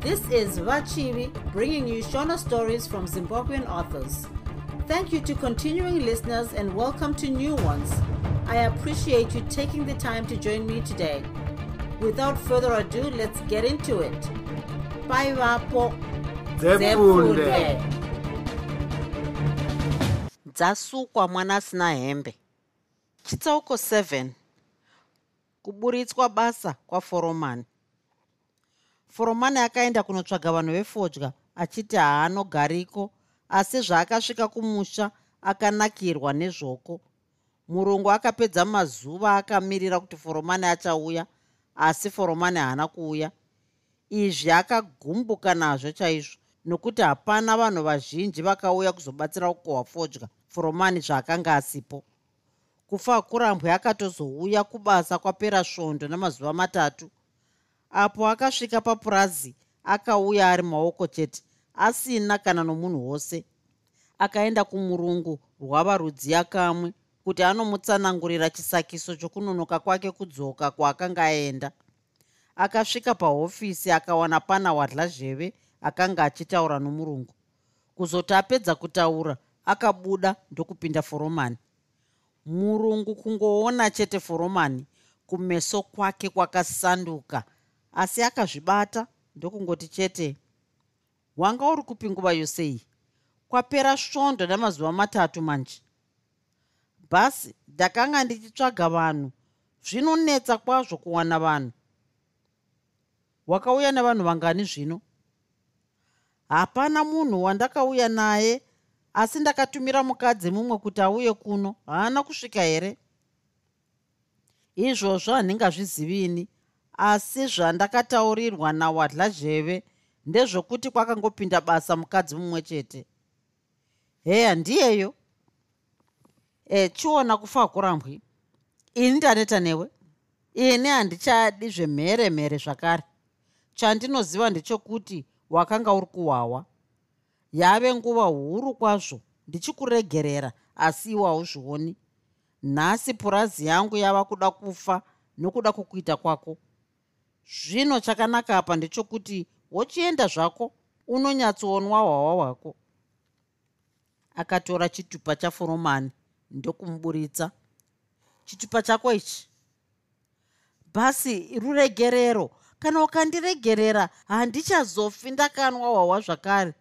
This is Vachivi bringing you Shona stories from Zimbabwean authors. Thank you to continuing listeners and welcome to new ones. I appreciate you taking the time to join me today. Without further ado, let's get into it. Bye, Vapo. Dzepfunde. dzasukwa mwana asina hembe chitsauko 7 kuburitswa basa kwaforomani foromani akaenda kunotsvaga vanhu vefodya achiti haanogariko asi zvaakasvika kumusha akanakirwa nezvoko. Murungu akapedza mazuva akamirira kuti foromani achauya asi foromani haana kuuya. Izvi akagumbuka nazvo chaizvo nokuti hapana vanhu vazhinji vakauya kuzobatsira kukohwa fodya foromani zvaakanga asipo. Kufa kurambwe akatozouya kubasa kwapera svondo namazuva matatu apo akasvika papurazi akauya ari maoko chete asina kana nomunhu wose. Akaenda kumurungu rwava rudziya kamwe kuti anomutsanangurira chisakiso chokunonoka kwake kudzoka kwaakanga aenda. Akasvika pahofisi akawana pana wadla zheve akanga achitaura nomurungu. Kuzoti apedza kutaura akabuda ndokupinda foromani. Murungu kungoona chete foromani kumeso kwake kwakasanduka asi akazvibata ndokungoti chete wanga uri kupi nguva yosei? Kwapera svondo namazuva matatu manje. Bhasi ndakanga ndichitsvaga vanhu zvinonetsa kwazvo kuwana vanhu. Wakauya nevanhu vangani zvino? Hapana munhu wandakauya naye asi ndakatumira mukadzi mumwe kuti auye kuno haana kusvika here? Izvozvo handingazvizivini asi zvandakataurirwa nawadla zheve ndezvokuti kwakangopinda basa mukadzi mumwe chete. He handiyeyo e chiona kufa kurambwi. Ini ndaneta newe? Ini handichadi zvemhere mhere zvakare. Chandinoziva ndechokuti wakanga uri kuwawa. Yave nguva huru kwazvo ndichikuregerera asi iwe hauzvioni. Nhasi purazi yangu yava kuda kufa nokuda kwokuita kwako zvino chakanaka apa ndechokuti wochienda zvako unonyatsoonwa hwawa hwako akatora chitupa chaforomani ndokumuburitsa. Chitupa chako ichi basi ruregerero. Kana ukandiregerera handichazofi ndakanwa hwawa zvakare.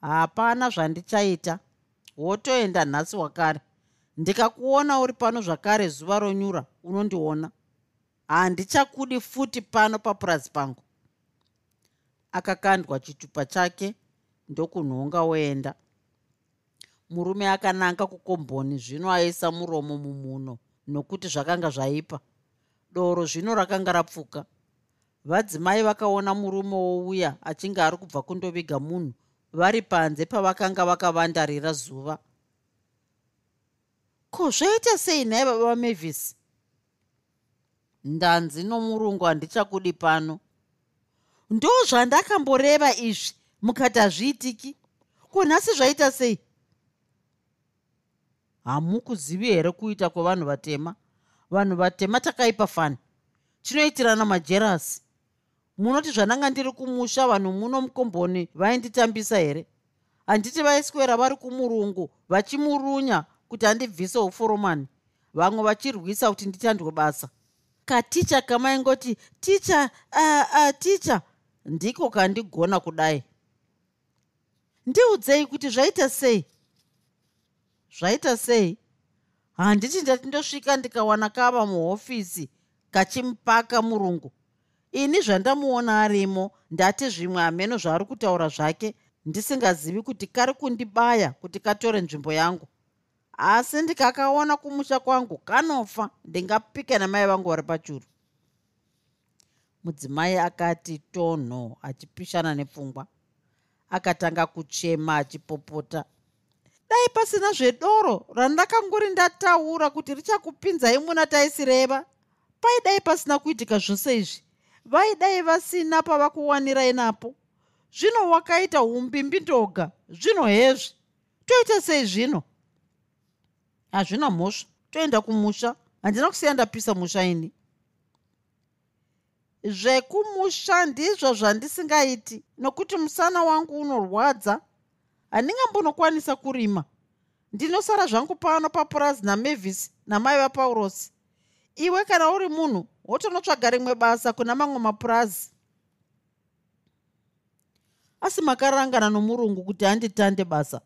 Hapana zvandichaita wotoenda nhasi wakare. Ndikakuona uri pano zvakare zuva ronyura unondiona handichakudi futi pano papurazi pangu. Akakandwa chitupa chake ndokunhonga oenda. Murume akananga kukomboni zvino aisa muromo mumuno nokuti zvakanga zvaipa. Doro zvino rakanga rapfuka. Vadzimai vakaona murume wouya achinge ari kubva kundoviga munhu vari panze pavakanga vakavandarira zuva. Ko zvaita sei nhai baba vamavis ndanzi nomurungu handichakudi pano. Ndo zvandakamboreva izvi mukati hazviitiki. Ko nhasi zvaita sei? Hamukuzivi here kuita kwevanhu vatema? Vanhu vatema takaipa fani. Chinoitirana majerasi munoti zvandanga ndiri kumusha vanhu muno mukomboni vainditambisa here? Handiti vaiswera vari kumurungu vachimurunya kuti andibvise uforomani. Vamwe vachirwisa kuti nditandwe basa katicha kamaingoti ticha uh, uh, ticha. Ndiko kandigona kudai. Ndiudzei kuti zvaita sei? Zvaita sei? Handiti ndati ndosvika ndikawana kava muhofisi kachimupaka murungu. Ini zvandamuona arimo ndati zvimwe hameno zvaari kutaura zvake ndisingazivi kuti kari kundibaya kuti katore nzvimbo yangu asi ndikakaona kumusha kwangu kanofa ndingapika namai vangu vari pachuru. Mudzimai akati tonho achipishana nepfungwa. Akatanga kuchema achipopota. Dai pasina zvedoro randakangori ndataura kuti richakupinzai muna taisireva paidai pasina kuitika zvose izvi. Vaidai vasina pavakuwanirai napo. Zvino wakaita umbimbi ndoga zvino hezvi toita sei zvino hazvina mhosva. Toenda kumusha. Handina kusiya ndapisa musha ini. Zvekumusha ndizvo zvandisingaiti. Nokuti musana wangu unorwadza. Handingambonokwanisa kurima. Ndinosara zvangu pano papurazi namavis namai vapaurosi iwe kana uri munhu wotonotsvaga rimwe basa kuna mamwe mapurazi. Asi makarangana nomurungu kuti handitande basa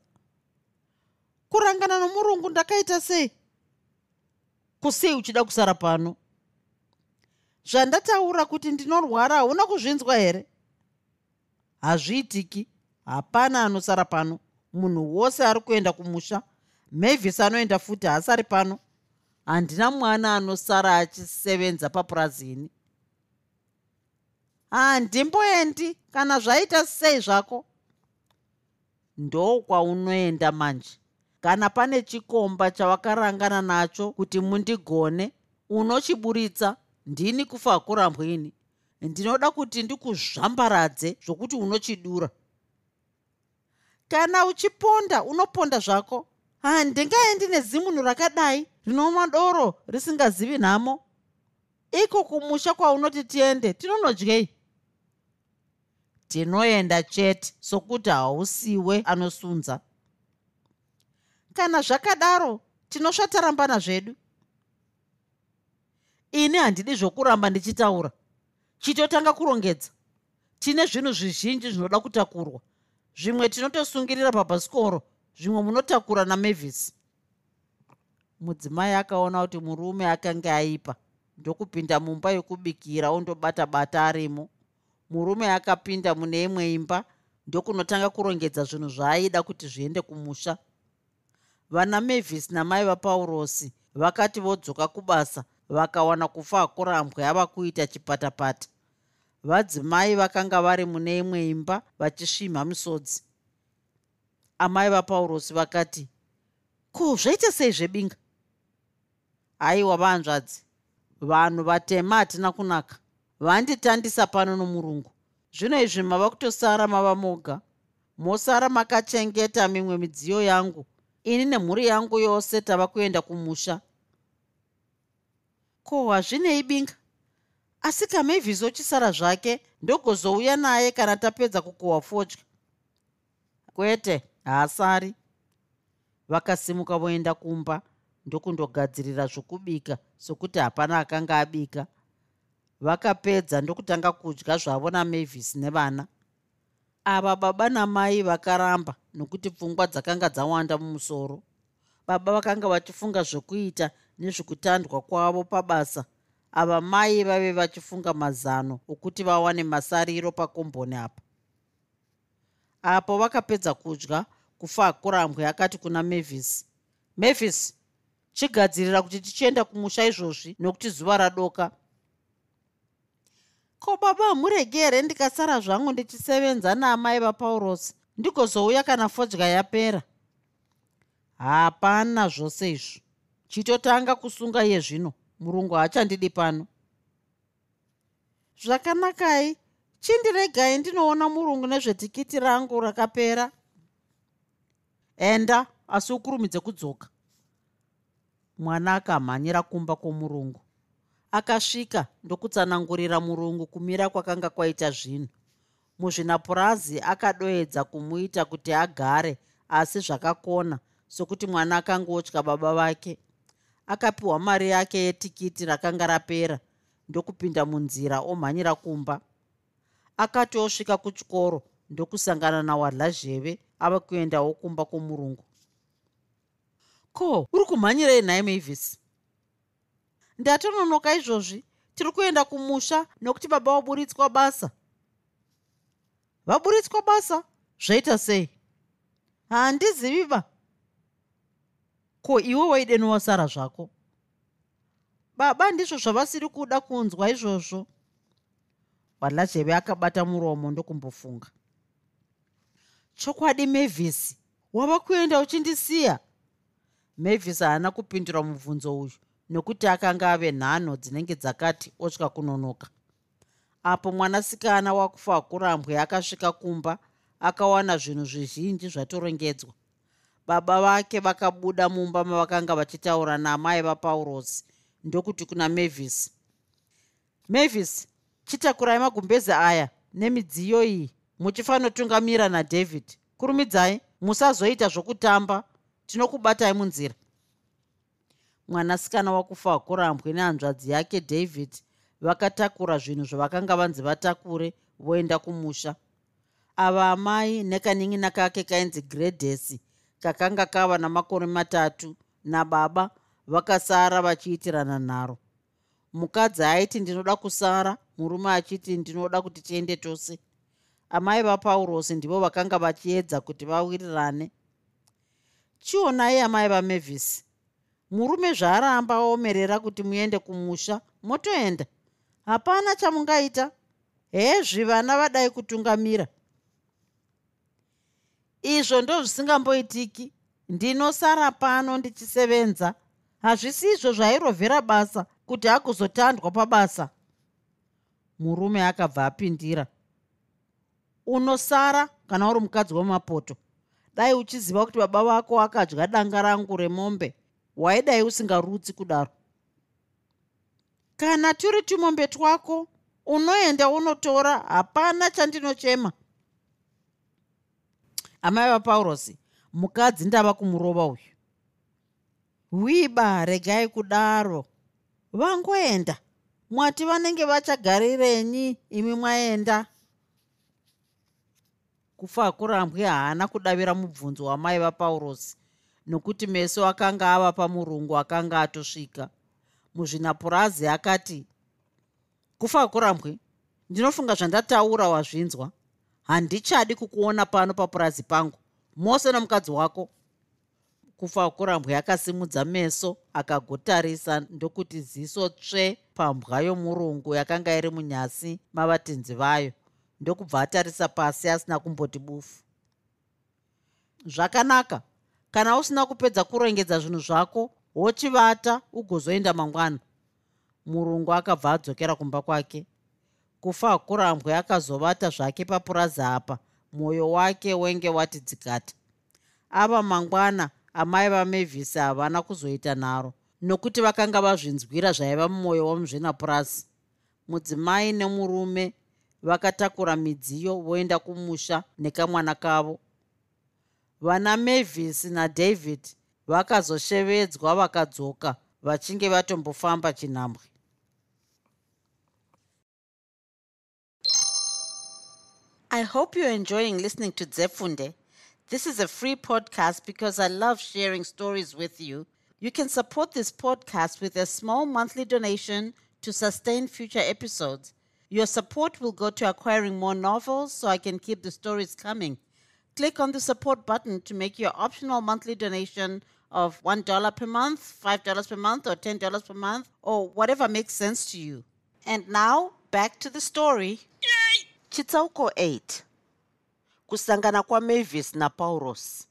kurangana nomurungu ndakaita sei? Kusei uchida kusara pano? Zvandataura kuti ndinorwara hauna kuzvinzwa here? Hazviitiki. Hapana anosara pano. Munhu wose ari kuenda kumusha. Mavis anoenda futi haasari pano. Handina mwana anosara achisevenza papurazini handimboendi kana zvaita sei zvako? Ndokwaunoenda manje kana pane chikomba chavakarangana nacho kuti mundigone unochiburitsa ndini kufa kurambwini ndinoda kuti ndikuzvambaradze zvokuti unochidura. Kana uchiponda unoponda zvako? Handingaendi nezimunhu rakadai rinonwa doro risingazivi nhamo. Iko kumusha kwaunoti tiende tinonodyei? Tinoenda chete sokuti hausiwe anosunza kana zvakadaro tinosvatarambana zvedu. Ini handidi zvokuramba ndichitaura. Chitotanga kurongedza. Tine zvinhu zvizhinji zvinoda kutakurwa. Zvimwe tinotosungirira pabhasikoro zvimwe munotakura namavis. Mudzimai akaona kuti murume akanga aipa ndokupinda mumba yokubikira ondobata bata arimo. Murume akapinda mune imwe imba ndokunotanga kurongedza zvinhu zvaaida kuti zviende kumusha vana mavis namai vapaurosi vakati vodzoka kubasa vakawana kufa kurambwe ava kuita chipatapata. Vadzimai vakanga vari mune imwe imba vachisvimha misodzi. Amai vapaurosi vakati ko zvaita sei zvebinga? Aiwa vahanzvadzi vanhu vatema hatina kunaka. Vanditandisa pano nomurungu. Zvino izvi mava kutosara mava moga. Mosara makachengeta mimwe midziyo yangu ini nemhuri yangu yose tava kuenda kumusha. Ko hazvinei binga? Asi kamevhisi ochisara zvake ndogozouya naye kana tapedza kukohwa fodya kwete haasari. Vakasimuka voenda kumba ndokundogadzirira zvokubika sokuti hapana akanga abika. Vakapedza ndokutanga kudya zvavo namavis nevana ava baba namai vakaramba nokuti pfungwa dzakanga dzawanda mumusoro. Baba vakanga vachifunga zvokuita nezvekutandwa kwavo pabasa. Ava mai vave vachifunga mazano okuti vawane masariro pakomboni apa. Apo vakapedza kudya kufa akurambwe akati kuna mavis mavis chigadzirira kuti tichienda kumusha izvozvi nokuti zuva radoka ko baba hamurege here ndikasara zvangu ndichisevenza naamai vapaurosi ndigozouya kana fodya yapera? Hapana zvose izvo chitotanga kusunga iye zvino. Murungu haachandidi pano. Zvakanakai. Chindiregai ndinoona murungu nezvetikiti rangu rakapera? Enda asi ukurumidze kudzoka. Mwana akamhanyira kumba kwomurungu akasvika ndokutsanangurira murungu kumira kwakanga kwaita zvinhu. Muzvinapurazi akadoedza kumuita kuti agare asi zvakakona sokuti mwana akanga otya baba vake. Akapiwa mari yake yetikiti rakanga rapera ndokupinda munzira omhanyira kumba. Akati osvika kuchikoro ndokusangana nawadlazheve ava kuendawo kumba kwomurungu. Ko uri kumhanyirei nhaye mavis ndatononoka izvozvi. Tiri kuenda kumusha nokuti baba waburitswa basa. Vaburitswa basa? Zvaita sei? Handiziviba ko iwe waideni wasara zvako? Baba ndizvo zvavasiri kuda kunzwa izvozvo. Wadlazheve akabata muromo ndokumbofunga. Chokwadi mavhisi wava kuenda uchindisiya? Mavhisi haana kupindura mubvunzo uyu nokuti akanga ave nhano dzinenge dzakati otya kunonoka. Apo mwanasikana wakufa akurambwe akasvika kumba akawana zvinhu zvizhinji zvatorongedzwa. Baba vake vakabuda mumba mavakanga vachitaura naamai vapaurosi ndokuti kuna mavis. Mavis chitakurai magumbezi aya nemidziyo iyi muchifanotungamira nadhavhidhi kurumidzai musazoita zvokutamba tinokubatai munzira mwanasikana wakufa wakurambwe nehanzvadzi yake david vakatakura zvinhu zvavakanga vanzi vatakure voenda kumusha. Ava amai nekanin'ina kake kainzi gredhesi kakanga kava namakore matatu nababa vakasara vachiitirana nharo mukadzi aiti ndinoda kusara. Murume achiti ndinoda kuti tiende tose. Amai vapaurosi ndivo vakanga vachiedza kuti vawirirane. Chionai amai vamavhisi murume zvaaramba aomerera kuti muende kumusha motoenda. Hapana chamungaita. Hezvi vana vadai kutungamira. Izvo ndo zvisingamboitiki ndinosara pano ndichisevenza. Hazvisizvo zvairovhera basa kuti agozotandwa pabasa. Murume akabva apindira. Unosara kana uri mukadzi wemapoto? Dai uchiziva kuti baba vako akadya danga rangu remombe waidai usingarutsi kudaro. Kana turi tumombe twako unoenda unotora hapana chandinochema. Amai vapaurosi mukadzi ndava kumurova uyu. Hwiba regai kudaro. Vangoenda. Mwati vanenge vachagarirenyi imi mwaenda. Kufa kurambwe haana kudavira mubvunzo wamai vapaurosi nokuti meso akanga ava pamurungu akanga atosvika. Muzvinapurazi akati kufa kurambwe? Ndinofunga zvandataura wazvinzwa. Handichadi kukuona pano papurazi pangu. Mose nomukadzi wako. Kufa kurambwe akasimudza meso akagotarisa ndokuti ziso tsve pambwa yomurungu yakanga iri munyasi mavatenzi vayo ndokubva atarisa pasi asina kumboti bufu. Zvakanaka kana usina kupedza kurongedza zvinhu zvako wochivata ugozoenda mangwana. Murungu akabva adzokera kumba kwake. Kufa kurambwe akazovata zvake papurazi apa. Mwoyo wake wenge wati dzikata ava mangwana amai vamavhisi havana kuzoita nharo nokuti vakanga vazvinzwira zvaiva mumwoyo wamuzvinapurasi mudzimai nemurume vakatakura midziyo voenda kumusha nekamwana kavo vakazoshevedzwa vakadzoka vachinge vatombofamba chinhambwe. I hope you're enjoying listening to zefunde. This is a free podcast because i love sharing stories with you. You can support this podcast with a small monthly donation to sustain future episodes. Your support will go to acquiring more novels so i can keep the stories coming click on the support button to make your optional monthly donation of $1 per month, $5 per month, or $10 per month, or whatever makes sense to you. And now, back to the story. Chitsauko 8 kusangana kwamavis napauros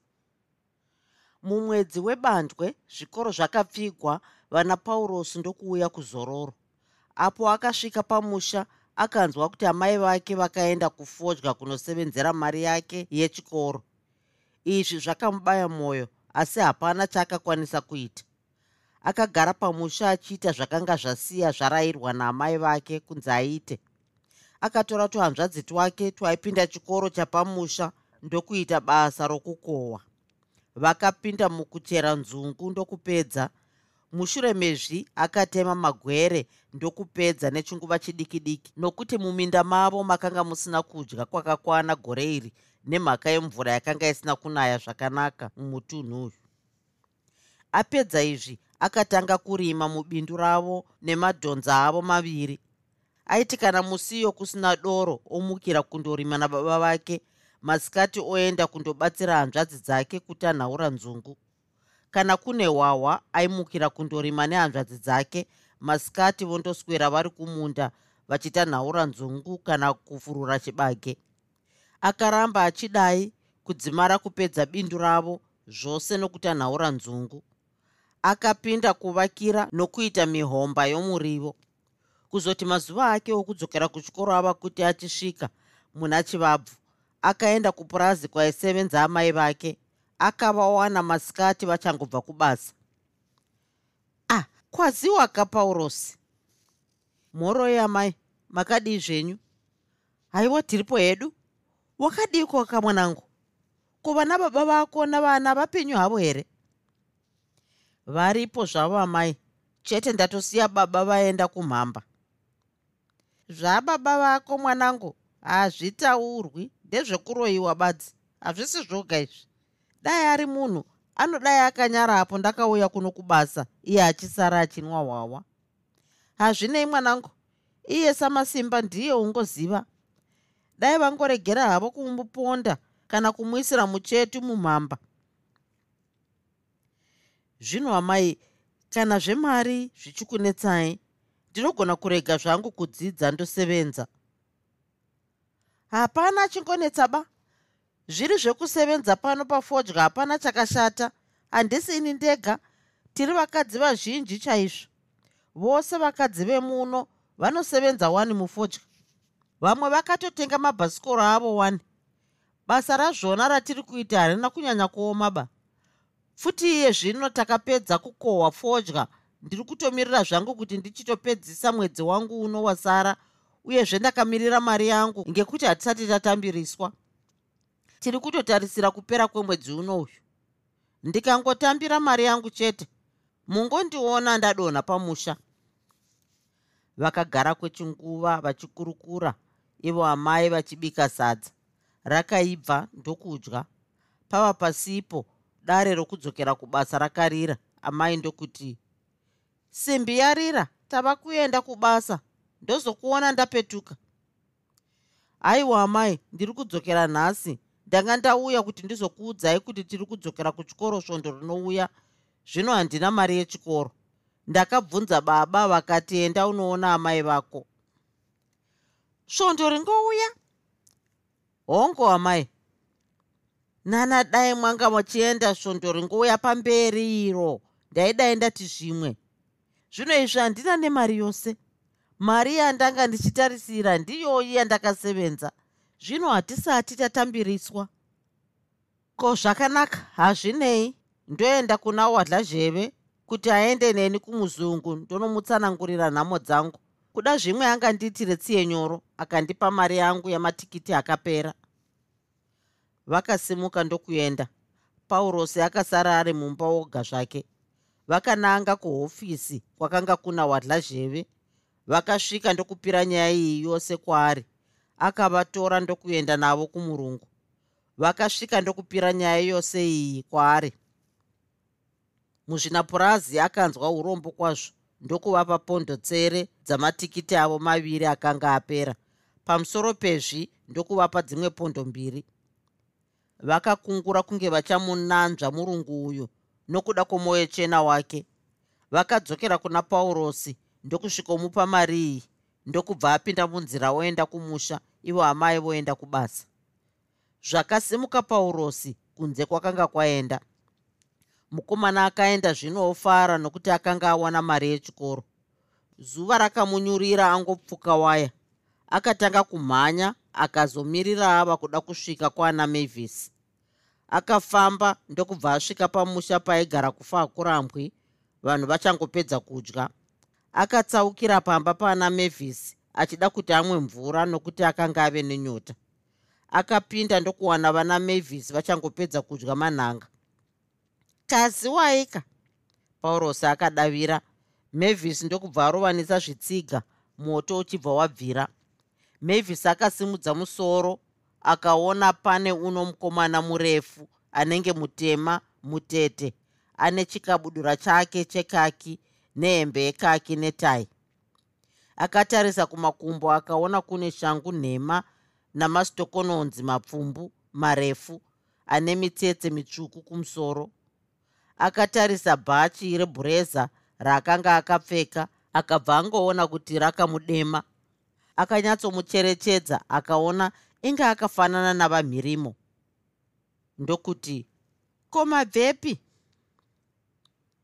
mumwedzi webandwe zvikoro zvakapfigwa vana paurosi ndokuuya kuzororo apo akasvika pamusha akanzwa kuti amai vake vakaenda kufodya kunosevenzera mari yake yechikoro. Izvi zvakamubaya mwoyo asi hapana chaakakwanisa kuita. Akagara pamusha achiita zvakanga zvasiya zvarayirwa naamai vake kunzi aite. Akatora tuhanzvadzi twake twaipinda chikoro chapamusha ndokuita basa rokukohwa vakapinda mukuchera nzungu ndokupedza mushure mezvi akatema magwere ndokupedza nechinguva chidiki diki nokuti muminda mavo makanga musina kudya kwakakwana gore iri nemhaka yemvura yakanga isina kunaya zvakanaka mumutunhu uyu. Apedza izvi akatanga kurima mubindu ravo nemadhonza avo maviri. Aiti kana musiyo kusina doro omukira kundorima nababa vake masikati oenda kundobatsira hanzvadzi dzake kuti anhaura nzungu kana kune hwahwa aimukira kundorima nehanzvadzi dzake. Masikati vondoswera vari kumunda vachitanhaura nzungu kana kufurura chibage. Akaramba achidai kudzimara kupedza bindu ravo zvose nokutanhaura nzungu. Akapinda kuvakira nokuita mihomba yomurivo. Kuzoti mazuva ake okudzokera kuchikoro ava kuti achisvika muna chivabvu akaenda kupurazi kwaisevenza amai vake akavawana masikati vachangobva kubasa. Ah kwaziwa kapaurosi? Mhoro yamai makadii zvenyu? Haiwa tiripo hedu? Wakadiko kamwanangu? Kuva nababa vako navana vapenyu havo here? Varipo zvavo amai chete ndatosiya baba vaenda kumhamba. Zvababa vako mwanangu hazvitaurwi ndezvekuroyiwa badzi hazvisi zvoga izvi dai ari munhu anodai akanyarapo ndakauya kuno kubasa iye achisara achinwa hwawa. Hazvinei mwanangu iye samasimba ndiye ungoziva. Dai vangoregera havo kumuponda kana kumuisira muchetu mumhamba zvino amai kana zvemari zvichikunetsai ndinogona kurega zvangu kudzidza ndosevenza. Hapana chingonetsa ba zviri zvekusevenza pano pafodya hapana chakashata. Handisi ini ndega. Tiri vakadzi vazhinji chaizvo. Vose vakadzi vemuno vanosevenza wani mufodya. Vamwe vakatotenga mabhasikoro avo wani. Basa razvona ratiri kuita harina kunyanya kuoma ba. Futi iye zvino takapedza kukohwa fodya. Ndiri kutomirira zvangu kuti ndichitopedzisa mwedzi wangu uno wasara uyezve ndakamirira mari yangu ngekuti hatisati tatambiriswa tiri kutotarisira kupera kwemwedzi unoyu ndikangotambira mari yangu chete. Mungondiona ndadonha pamusha. Vakagara kwechinguva vachikurukura ivo amai vachibika sadza. Rakaibva ndokudya. Pava pasipo dare rokudzokera kubasa rakarira. Amai ndokuti simbi yarira tava kuenda kubasa. Ndozokuona ndapetuka. Aiwa amai ndiri kudzokera nhasi ndanga ndauya kuti ndizokuudzai kuti tiri kudzokera kuchikoro svondo rinouya. Zvino handina mari yechikoro. Ndakabvunza baba vakati enda unoona amai vako. Svondo ringouya? Hongo amai. Nana dai mwanga muchienda svondo ringouya pamberi iro. Ndaidai ndati zvimwe. Zvino izvi handina nemari yose. Mari yandanga ndichitarisira ndiyoyi yandakasevenza zvino hatisati tatambiriswa. Ko zvakanaka? Hazvinei. Ndoenda kuna wadlazheve kuti aende neni kumuzungu ndonomutsanangurira nhamo dzangu. Kuda zvimwe angandiitire tsiye nyoro akandipa mari yangu yamatikiti akapera. Vakasimuka ndokuenda. Paurosi akasara ari mumba oga zvake. Vakananga kuhofisi kwakanga kuna wadlazheve vakasvika ndokupira nyaya iyi yose kwaari akavatora ndokuenda navo kumurungu. Vakasvika ndokupira nyaya yose iyi kwaari. Muzvinapurazi akanzwa urombo kwazvo ndokuvapa pondo tsere dzamatikiti avo maviri akanga apera. Pamusoro pezvi ndokuvapa dzimwe pondo mbiri. Vakakungura kunge vachamunanzva murungu uyu nokuda kwomwoyo chena wake. Vakadzokera kuna paurosi ndokusvikomupa mari iyi ndokubva apinda munzira oenda kumusha ivo amai voenda kubasa. Zvakasimuka paurosi kunze kwakanga kwaenda. Mukomana akaenda zvino ofara nokuti akanga awana mari yechikoro. Zuva rakamunyurira angopfuka waya. Akatanga kumhanya akazomirira ava kuda kusvika kwaana mavis. Akafamba ndokubva asvika pamusha paigara kufa akurambwi vanhu vachangopedza kudya. Akatsaukira pamba pana mavis achida kuti amwe mvura nokuti akanga ave nenyota. Akapinda ndokuwana vana mavis vachangopedza kudya manhanga. Kaziwaika paurosi akadavira. Mavis ndokubva arovanisa zvitsiga moto uchibva wabvira. Mavis akasimudza musoro akaona pane uno mukomana murefu anenge mutema mutete. Ane chikabudura chake chekaki nehembe yekaki netai akatarisa kumakumbo akaona kune shangu nhema namasitokononzi mapfumbu marefu ane mitsetse mitsvuku kumusoro. Akatarisa bhachi rebhureza raakanga akapfeka akabva angoona kuti rakamudema. Akanyatsomucherechedza akaona inge akafanana navamhirimo. Ndokuti komabvepi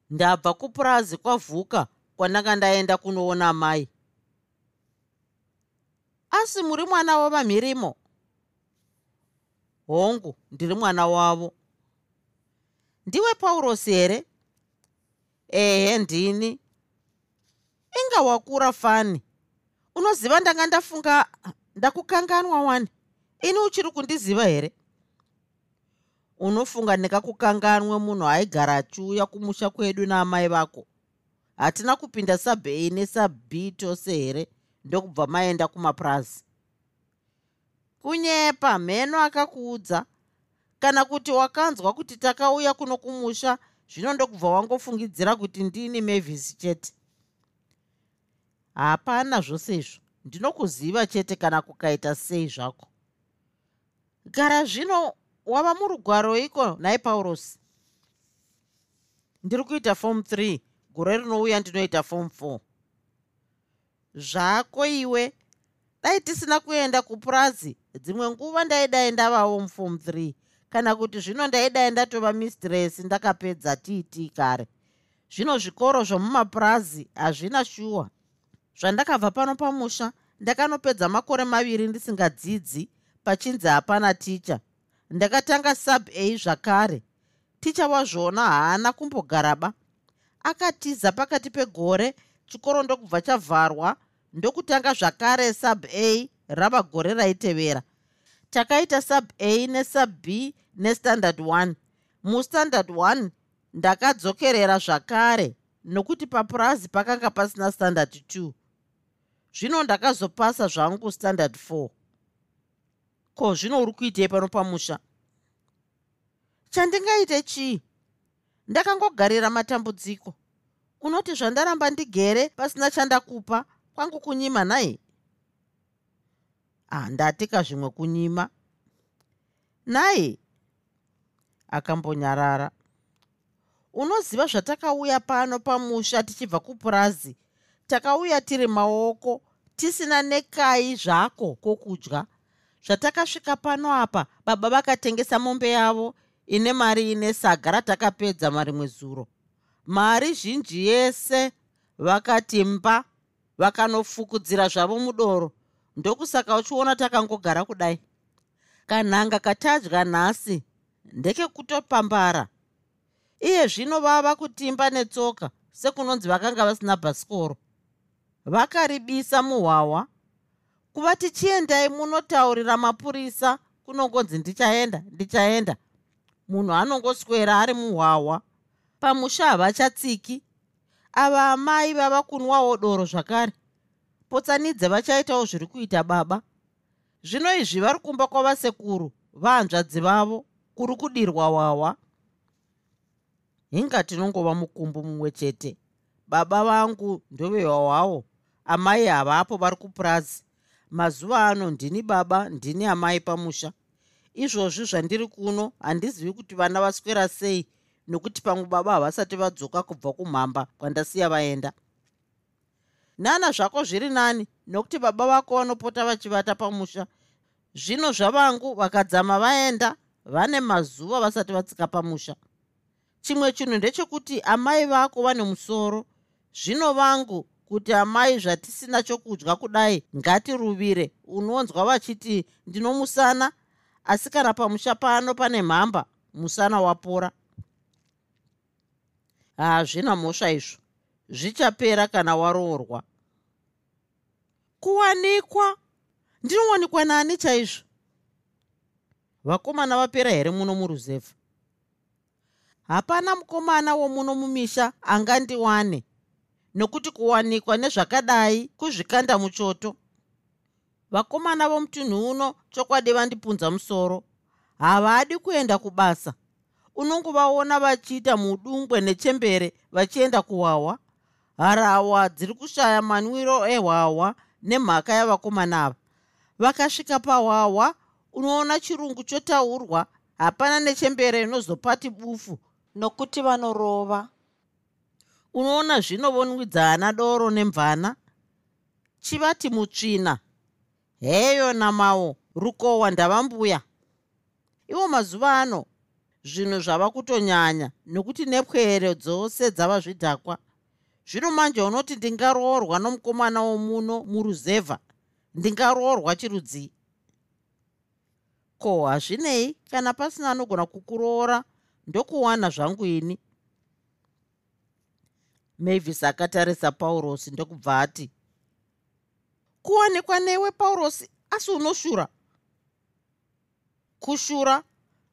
ndabva kupurazi kwavhuka kwandanga ndaenda kunoona mai asi muri mwana wavamhirimo hongu ndiri mwana wavo. Ndiwe paurosi here? Ehe ndini. Inga wakura fani. Unoziva ndanga ndafunga ndakukanganwa wani? Ini uchiri kundiziva here? Unofunga ndikakukanganwe munhu aigara achiuya kumusha kwedu naamai vako. Hatina kupinda sab a nesab b tose here ndokubva maenda kumapurazi. Kunyepa mheno akakuudza. Kana kuti wakanzwa kuti takauya kuno kumusha zvino ndokubva wangofungidzira kuti ndini mavhisi chete. Hapana zvose izvo. Ndinokuziva chete kana kukaita sei zvako. Gara zvino wava murugwaro iko nhai paurosi ndiri kuita fomu 3 gore rinouya ndinoita fomu 4 zvako iwe. Dai tisina kuenda kupurazi dzimwe nguva ndaidai ndavawo mufomu 3 kana kuti zvino ndaidai ndatova mistress ndakapedza tiiti kare. Zvino zvikoro zvomumapurazi hazvina shuwa zvandakabva pano pamusha ndakanopedza makore maviri ndisingadzidzi pachinzi hapana ticha ndakatanga sub a zvakare. Ticha wazvona haana kumbogaraba. Akatiza pakati pegore chikoro ndokubva chavharwa ndokutanga zvakare sub a rava gore raitevera. Takaita sub a nesub b nestandard 1 mustandard 1 ndakadzokerera zvakare nokuti papurazi pakanga pasina standard 2 zvino ndakazopasa zvangu standard 4 ko zvino uri kuitei pano pamusha? Chandingaite chii? Ndakangogarira matambudziko. Unoti zvandaramba ndigere pasina chandakupa kwangu kunyima nai? Handatika zvimwe kunyima. Nai? Akambonyarara. Unoziva zvatakauya pano pamusha tichibva kupurazi? Takauya tiri maoko tisina nekai zvako kwokudya. Zvatakasvika pano apa baba vakatengesa mombe yavo ine mari ine saga ratakapedza marimwe zuro. Mari zhinji yese vakatimba vakanofukudzira zvavo mudoro. Ndokusaka uchiona takangogara kudai. Kanhanga katadya nhasi ndekekutopambara. Iye zvino vava kutimba netsoka sekunonzi vakanga vasina bhasikoro. Vakaribisa muhwahwa. Kuva tichiendai munotaurira mapurisa kunongonzi ndichaenda ndichaenda. Munhu anongoswera ari muhwahwa. Pamusha havachatsiki ava amai vava kunwawo doro zvakare. Potsanidze vachaitawo zviri kuita baba. Zvino izvi vari kumba kwavasekuru vahanzvadzi vavo kuri kudirwa hwahwa hinga tinongova mukumbu mumwe chete. Baba vangu ndovehwahwawo amai havapo vari kupurazi. Mazuva ano ndini baba ndini amai pamusha. Izvozvi zvandiri kuno handizivi kuti vana vaswera sei nokuti pamwe baba havasati vadzoka kubva kumhamba kwandasiya vaenda. Nana zvako zviri nani? Nokuti baba vako vanopota vachivata pamusha. Zvino zvavangu vakadzama vaenda vane mazuva vasati vatsika pamusha. Chimwe chinhu ndechekuti amai vako vane musoro. Zvino vangu kuti amai zvatisina chokudya kudai ngatiruvire. Unonzwa vachiti ndinomusana asi kana pamusha pano pane mhamba musana wapora hazvina mhosva izvo. Zvichapera kana waroorwa. Kuwanikwa. Ndinowanikwa nani chaizvo? Vakomana vapera here muno muruzevha? Hapana mukomana womuno mumisha angandiwane nokuti kuwanikwa nezvakadai kuzvikanda muchoto. Vakomana vomutunhu uno chokwadi vandipunza musoro havadi kuenda kubasa unongovaona vachiita mudungwe nechembere vachienda kuhwahwa harawa dziri kushaya manwiro ehwahwa nemhaka yavakomana ava. Vakasvika pahwahwa unoona chirungu chotaurwa hapana nechembere inozopati bufu nokuti vanorova. Unoona zvino vonwidzaana doro nemvana? Chivati mutsvina. Heyo namawo rukohwa ndavambuya. Ivo mazuva ano zvinhu zvava kutonyanya nokuti nepwere dzose dzava zvidhakwa. Zvino manje unoti ndingaroorwa nomukomana womuno muruzevha ndingaroorwa chirudzii? Ko hazvinei? Kana pasina anogona kukuroora ndokuwana zvangu ini? Mavis akatarisa paurosi ndokubva ati kuwanikwa newe paurosi asi unoshura? Kushura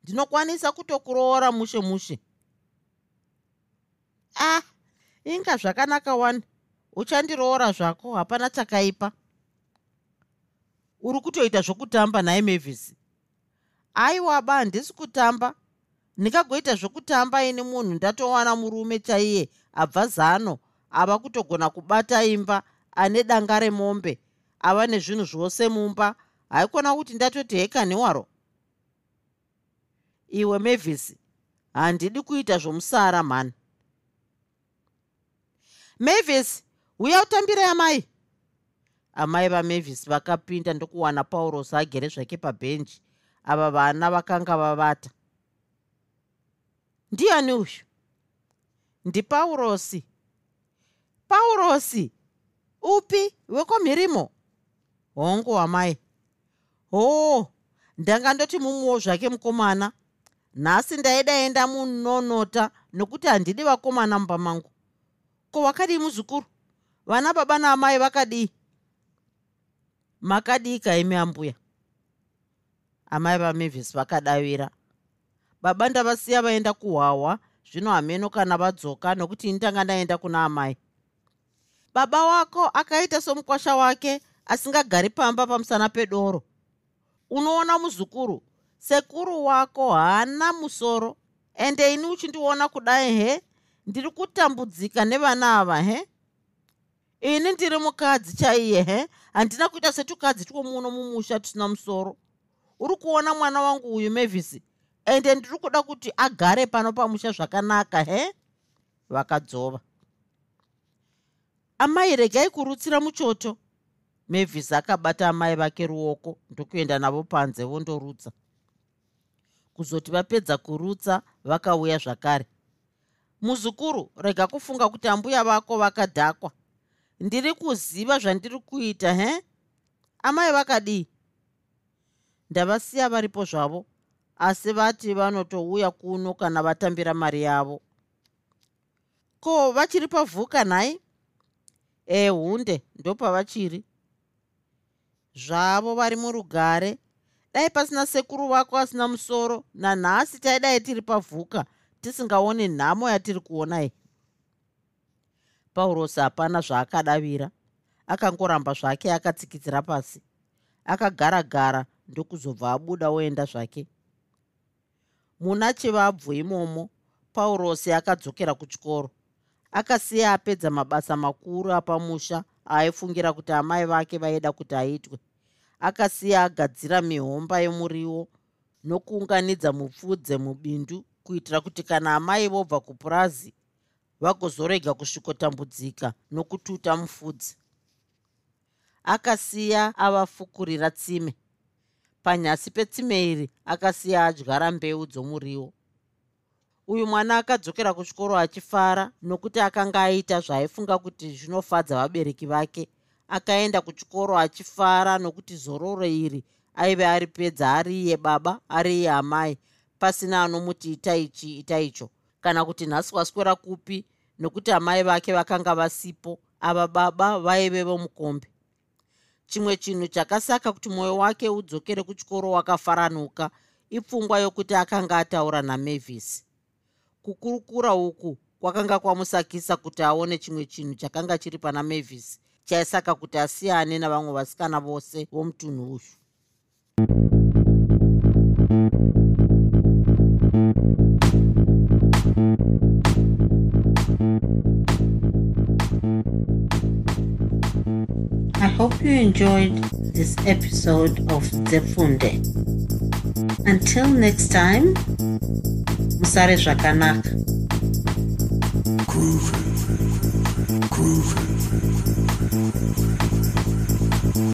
ndinokwanisa kutokuroora mushe mushe. Ah inga zvakanaka wani uchandiroora zvako hapana chakaipa. Uri kutoita zvokutamba naye mavhisi aiwaba handisi kutamba. Ndingagoita zvokutamba ini munhu ndatowana murume chaiye abva zano ava kutogona kubata imba ane danga remombe ava nezvinhu zvose mumba. Haikona kuti ndatoti hekaniwaro iwe mavhisi handidi kuita zvomusara mhani mavhisi uya utambire amai. Amai vamavhisi vakapinda ndokuwana paurosi agere zvake pabhenji. Ava vana vakanga vavata. Ndiani uyu? Ndipaurosi paurosi. Upi? Wekomhirimo hongu amai hoo ndanga ndoti mumuwo zvake mukomana nhasi ndaidaenda munonota nokuti handidi vakomana mumba mangu. Ko wakadii muzukuru? Vana baba naamai vakadii? Makadii kaimi ambuya? Amai vamavhisi vakadavira. Baba ndavasiya vaenda kuhwahwa zvino hameno kana vadzoka nokuti ini tanga ndaenda kuna amai. Baba wako akaita somukwasha wake asingagari pamba pamusana pedoro. Unoona muzukuru sekuru wako haana musoro. Ende ini uchindiona kudai he? Ndiri kutambudzika nevana ava he? Ini ndiri mukadzi chaiye he? Handina kuita setukadzi twomuno mumusha tusina musoro. Uri kuona mwana wangu uyu mavhisi ende ndiri kuda kuti agare pano pamusha zvakanaka he? Vakadzova. Amai regai kurutsira muchoto. Mavhisi akabata amai vake ruoko. Ndokuenda navo panze vondorutsa kuzoti vapedza kurutsa vakauya zvakare. Muzukuru rega kufunga kuti ambuya vako vakadhakwa. Ndiri kuziva zvandiri kuita he? Amai vakadii? Ndavasiya varipo zvavo asi vati vanotouya kuno kana vatambira mari yavo. Ko vachiri pavhuka nhai? Ehunde ndopavachiri. Zvavo vari murugare dai pasina sekuru vako asina musoro nanhasi taidai tiri pavhuka tisingaoni nhamo yatiri kuonai paurosi hapana zvaakadavira. Akangoramba zvake akatsikitsira pasi. Akagara gara ndokuzobva abuda oenda zvake. Muna chivabvu imomo paurosi akadzokera kuchikoro. Akasiya apedza mabasa makuru apamusha aaifungira kuti amai vake vaida kuti aitwe akasiya agadzira mihomba yemuriwo nokuunganidza mupfudze mubindu kuitira kuti kana amai vobva kupurazi vagozorega kusvikotambudzika nokututa mufudzi akasiya avafukurira tsime. Panyasi petsime iri akasiya adyara mbeu dzomuriwo. Uyu mwana akadzokera kuchikoro achifara nokuti akanga aita zvaaifunga kuti zvinofadza vabereki vake akaenda kuchikoro achifara nokuti zororo iri aive ari pedza ari iye baba ari iye amai pasina anomuti itaichi itaicho kana kuti nhasi waswera kupi nokuti amai vake vakanga vasipo ava baba vaive vomukombe chimwe chinhu chakasaka kuti mwoyo wake udzokere kuchikoro wakafaranuka ipfungwa yokuti akanga ataura namavhisi kukurukura uku kwakanga kwamusakisa kuti aone chimwe chinhu chakanga chiri pana mavhisi chaisaka kuti asiyane navamwe vasikana vose vomutunhu uyu I hope you enjoyed this episode of Zefunde. Until next time, Musare Zvakanaka. Groovy. Groovy.